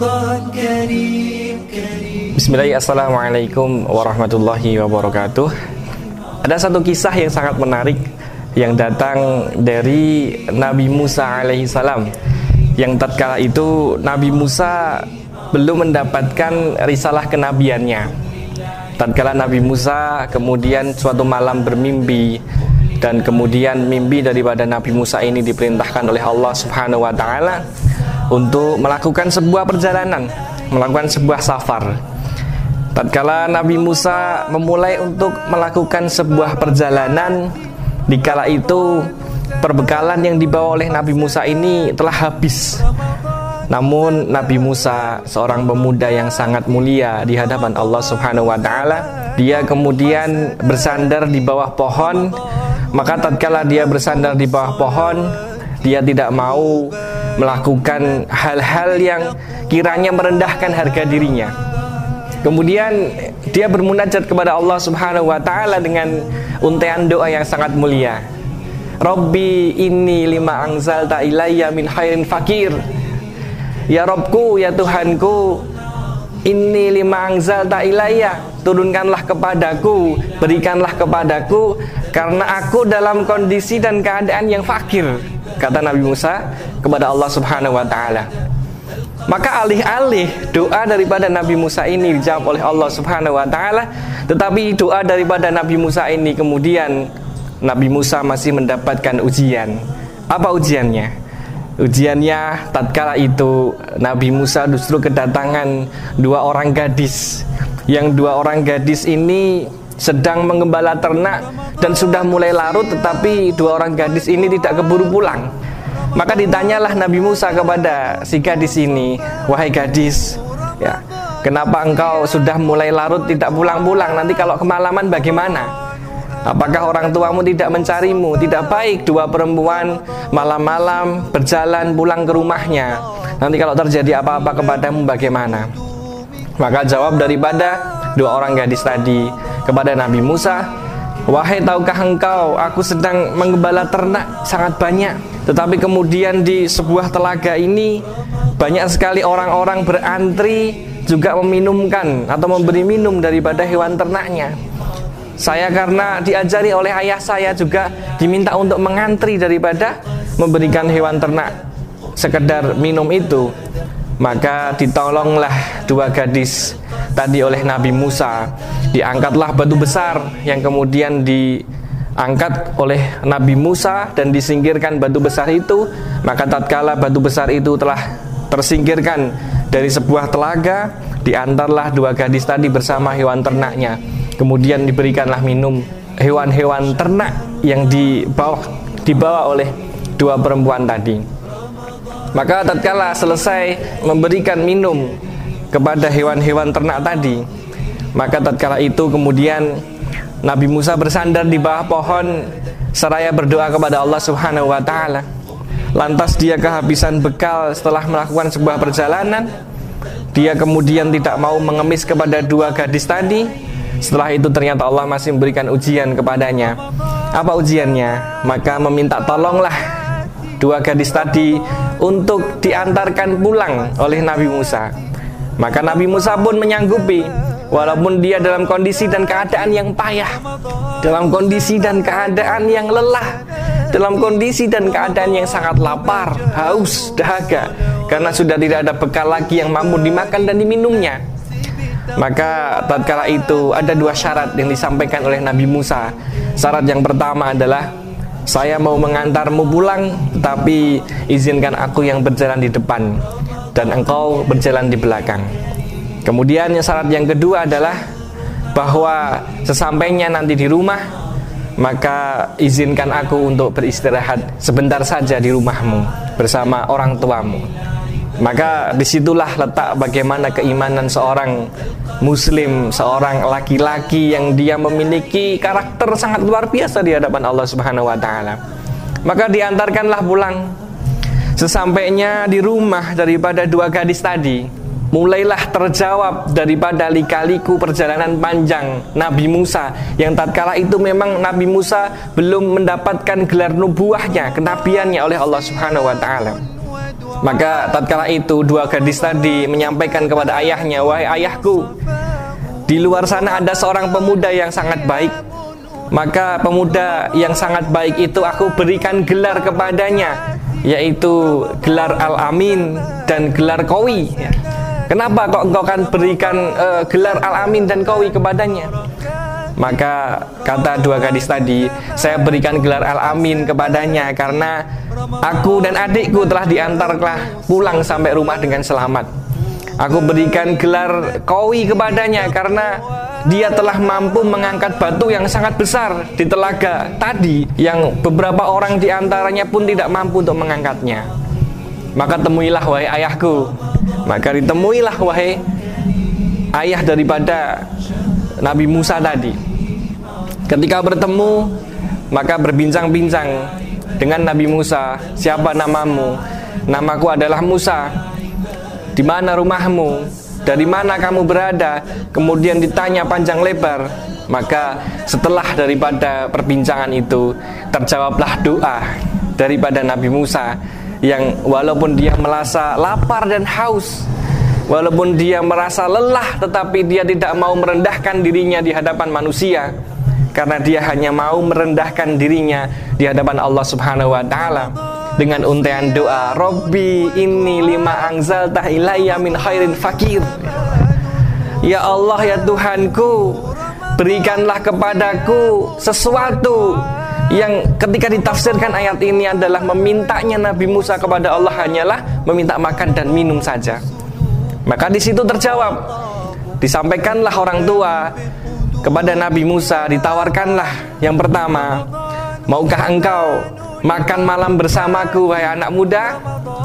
Bismillahirrahmanirrahim Assalamualaikum warahmatullahi wabarakatuh. Ada satu kisah yang sangat menarik Yang datang dari Nabi Musa alaihissalam Yang tatkala itu Nabi Musa belum mendapatkan risalah kenabiannya. Tatkala Nabi Musa kemudian suatu malam bermimpi dan kemudian mimpi daripada Nabi Musa ini diperintahkan oleh Allah Subhanahu wa taala untuk melakukan sebuah perjalanan, melakukan sebuah safar. Tatkala Nabi Musa memulai untuk melakukan sebuah perjalanan, dikala itu perbekalan yang dibawa oleh Nabi Musa ini telah habis. Namun Nabi Musa seorang pemuda yang sangat mulia di hadapan Allah Subhanahu wa taala, dia kemudian bersandar di bawah pohon maka tatkala dia bersandar di bawah pohon, dia tidak mau melakukan hal-hal yang kiranya merendahkan harga dirinya. Kemudian dia bermunajat kepada Allah Subhanahu wa taala dengan untaian doa yang sangat mulia. Robbi inni lima anzalta ilayya min khairin fakir. Ya Robku, ya Tuhanku, ini lima anzalta ilayya turunkanlah kepadaku berikanlah kepadaku karena aku dalam kondisi dan keadaan yang fakir kata Nabi Musa kepada Allah Subhanahu wa taala. Maka alih-alih doa daripada Nabi Musa ini dijawab oleh Allah Subhanahu wa taala tetapi doa daripada Nabi Musa ini kemudian Nabi Musa masih mendapatkan ujian. Apa ujiannya ujiannya tatkala itu Nabi Musa justru kedatangan dua orang gadis. Yang dua orang gadis ini sedang mengembala ternak dan sudah mulai larut tetapi dua orang gadis ini tidak keburu pulang. Maka ditanyalah Nabi Musa kepada si gadis ini wahai gadis ya kenapa engkau sudah mulai larut tidak pulang-pulang? Nanti kalau kemalaman bagaimana Apakah orang tuamu tidak mencarimu? Tidak baik dua perempuan malam-malam berjalan pulang ke rumahnya. Nanti kalau terjadi apa-apa kepadamu bagaimana? Maka jawab daripada dua orang gadis tadi kepada Nabi Musa, Wahai tahukah engkau, aku sedang mengembala ternak sangat banyak. Tetapi kemudian di sebuah telaga ini banyak sekali orang-orang berantri juga meminumkan atau memberi minum daripada hewan ternaknya. Saya karena diajari oleh ayah saya juga diminta untuk mengantri daripada memberikan hewan ternak sekedar minum itu. Maka ditolonglah dua gadis tadi oleh Nabi Musa. Diangkatlah batu besar yang kemudian diangkat oleh Nabi Musa dan disingkirkan batu besar itu. Maka tatkala batu besar itu telah tersingkirkan dari sebuah telaga, diantarlah dua gadis tadi bersama hewan ternaknya kemudian diberikanlah minum hewan-hewan ternak yang dibawa dibawa oleh dua perempuan tadi. Maka tatkala selesai memberikan minum kepada hewan-hewan ternak tadi, maka tatkala itu kemudian Nabi Musa bersandar di bawah pohon seraya berdoa kepada Allah Subhanahu wa taala. Lantas dia kehabisan bekal setelah melakukan sebuah perjalanan. Dia kemudian tidak mau mengemis kepada dua gadis tadi, setelah itu ternyata Allah masih memberikan ujian kepadanya. Apa ujiannya? Maka meminta tolonglah dua gadis tadi untuk diantarkan pulang oleh Nabi Musa. Maka Nabi Musa pun menyanggupi walaupun dia dalam kondisi dan keadaan yang payah, dalam kondisi dan keadaan yang lelah, dalam kondisi dan keadaan yang sangat lapar, haus, dahaga karena sudah tidak ada bekal lagi yang mampu dimakan dan diminumnya. Maka tatkala itu ada dua syarat yang disampaikan oleh Nabi Musa. Syarat yang pertama adalah saya mau mengantarmu pulang, tapi izinkan aku yang berjalan di depan dan engkau berjalan di belakang. Kemudian syarat yang kedua adalah bahwa sesampainya nanti di rumah, maka izinkan aku untuk beristirahat sebentar saja di rumahmu bersama orang tuamu. Maka di situlah letak bagaimana keimanan seorang muslim, seorang laki-laki yang dia memiliki karakter sangat luar biasa di hadapan Allah Subhanahu wa taala. Maka diantarkanlah pulang. Sesampainya di rumah daripada dua gadis tadi, mulailah terjawab daripada lika-liku perjalanan panjang Nabi Musa yang tatkala itu memang Nabi Musa belum mendapatkan gelar nubuahnya, kenabiannya oleh Allah Subhanahu wa taala. Maka tatkala itu dua gadis tadi menyampaikan kepada ayahnya, "Wahai ayahku, di luar sana ada seorang pemuda yang sangat baik. Maka pemuda yang sangat baik itu aku berikan gelar kepadanya, yaitu gelar Al-Amin dan gelar Kowi." Kenapa kok engkau kan berikan uh, gelar Al-Amin dan Kowi kepadanya? Maka kata dua gadis tadi, saya berikan gelar Al-Amin kepadanya karena aku dan adikku telah diantarlah pulang sampai rumah dengan selamat. Aku berikan gelar Kowi kepadanya karena dia telah mampu mengangkat batu yang sangat besar di telaga tadi yang beberapa orang di antaranya pun tidak mampu untuk mengangkatnya. Maka temuilah wahai ayahku. Maka ditemuilah wahai ayah daripada Nabi Musa tadi. Ketika bertemu, maka berbincang-bincang dengan Nabi Musa, "Siapa namamu?" "Namaku adalah Musa." "Di mana rumahmu?" "Dari mana kamu berada?" Kemudian ditanya panjang lebar. Maka setelah daripada perbincangan itu, terjawablah doa daripada Nabi Musa yang walaupun dia merasa lapar dan haus, walaupun dia merasa lelah tetapi dia tidak mau merendahkan dirinya di hadapan manusia karena dia hanya mau merendahkan dirinya di hadapan Allah Subhanahu wa taala. Dengan untaian doa Robbi ini lima angzal ilayya min khairin fakir. Ya Allah ya Tuhanku berikanlah kepadaku sesuatu yang ketika ditafsirkan ayat ini adalah memintanya Nabi Musa kepada Allah hanyalah meminta makan dan minum saja. Maka di situ terjawab disampaikanlah orang tua kepada Nabi Musa ditawarkanlah yang pertama maukah engkau makan malam bersamaku wahai anak muda?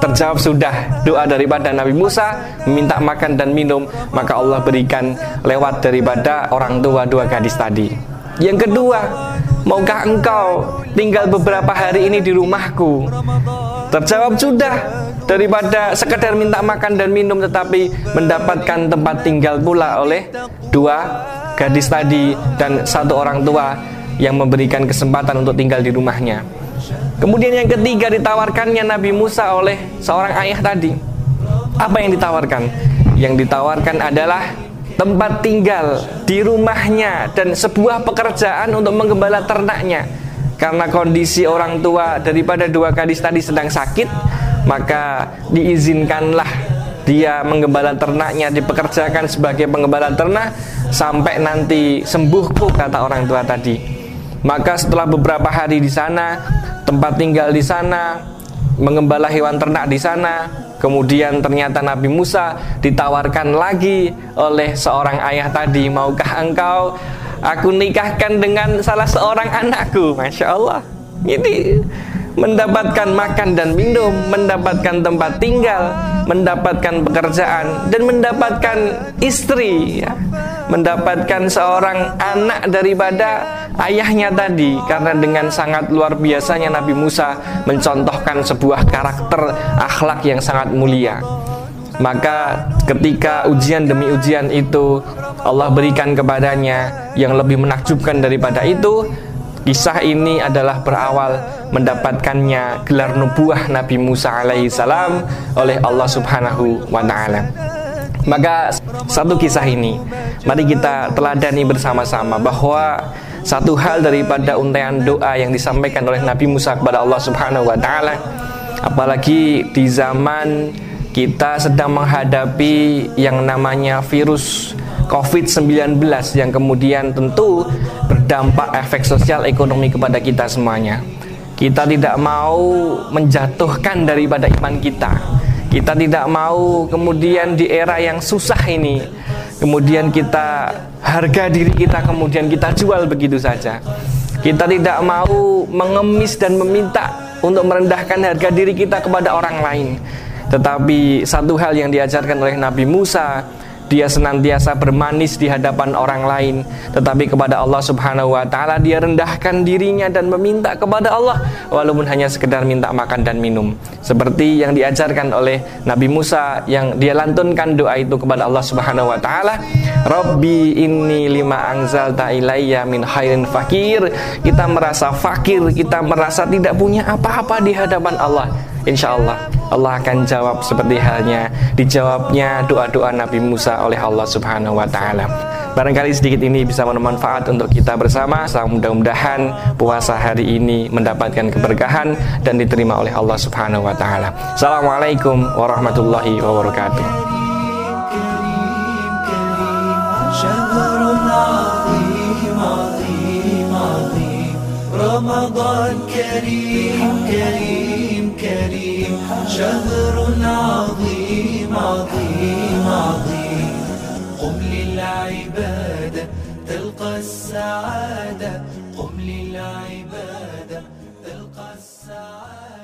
Terjawab sudah doa daripada Nabi Musa meminta makan dan minum. Maka Allah berikan lewat daripada orang tua dua gadis tadi. Yang kedua maukah engkau tinggal beberapa hari ini di rumahku? Terjawab sudah daripada sekedar minta makan dan minum tetapi mendapatkan tempat tinggal pula oleh dua gadis tadi dan satu orang tua yang memberikan kesempatan untuk tinggal di rumahnya. Kemudian yang ketiga ditawarkannya Nabi Musa oleh seorang ayah tadi. Apa yang ditawarkan? Yang ditawarkan adalah tempat tinggal di rumahnya dan sebuah pekerjaan untuk menggembala ternaknya. Karena kondisi orang tua daripada dua gadis tadi sedang sakit, maka diizinkanlah dia menggembala ternaknya dipekerjakan sebagai penggembala ternak sampai nanti sembuh kok kata orang tua tadi. Maka setelah beberapa hari di sana, tempat tinggal di sana, mengembala hewan ternak di sana, kemudian ternyata Nabi Musa ditawarkan lagi oleh seorang ayah tadi, maukah engkau aku nikahkan dengan salah seorang anakku, masya Allah. Ini mendapatkan makan dan minum, mendapatkan tempat tinggal, mendapatkan pekerjaan dan mendapatkan istri ya. Mendapatkan seorang anak daripada ayahnya tadi karena dengan sangat luar biasanya Nabi Musa mencontohkan sebuah karakter akhlak yang sangat mulia. Maka ketika ujian demi ujian itu Allah berikan kepadanya yang lebih menakjubkan daripada itu Kisah ini adalah berawal mendapatkannya gelar nubuah Nabi Musa alaihi salam oleh Allah Subhanahu wa taala. Maka satu kisah ini mari kita teladani bersama-sama bahwa satu hal daripada untaian doa yang disampaikan oleh Nabi Musa kepada Allah Subhanahu wa taala apalagi di zaman kita sedang menghadapi yang namanya virus COVID-19 yang kemudian tentu berdampak efek sosial ekonomi kepada kita semuanya. Kita tidak mau menjatuhkan daripada iman kita. Kita tidak mau kemudian di era yang susah ini kemudian kita harga diri kita kemudian kita jual begitu saja. Kita tidak mau mengemis dan meminta untuk merendahkan harga diri kita kepada orang lain. Tetapi satu hal yang diajarkan oleh Nabi Musa dia senantiasa bermanis di hadapan orang lain. Tetapi kepada Allah Subhanahu wa taala dia rendahkan dirinya dan meminta kepada Allah walaupun hanya sekedar minta makan dan minum. Seperti yang diajarkan oleh Nabi Musa yang dia lantunkan doa itu kepada Allah Subhanahu wa taala Rabbi inni lima anzalta ilayya min khairin fakir. Kita merasa fakir kita merasa tidak punya apa-apa di hadapan Allah insya Allah Allah akan jawab seperti halnya dijawabnya doa-doa Nabi Musa oleh Allah Subhanahu wa taala. Barangkali sedikit ini bisa bermanfaat untuk kita bersama. Mudah-mudahan puasa hari ini mendapatkan keberkahan dan diterima oleh Allah Subhanahu wa taala. Assalamualaikum warahmatullahi wabarakatuh. رمضان كريم كريم كريم شهر عظيم عظيم عظيم. قم للعبادة تلقى السعادة. قم للعبادة تلقى السعادة.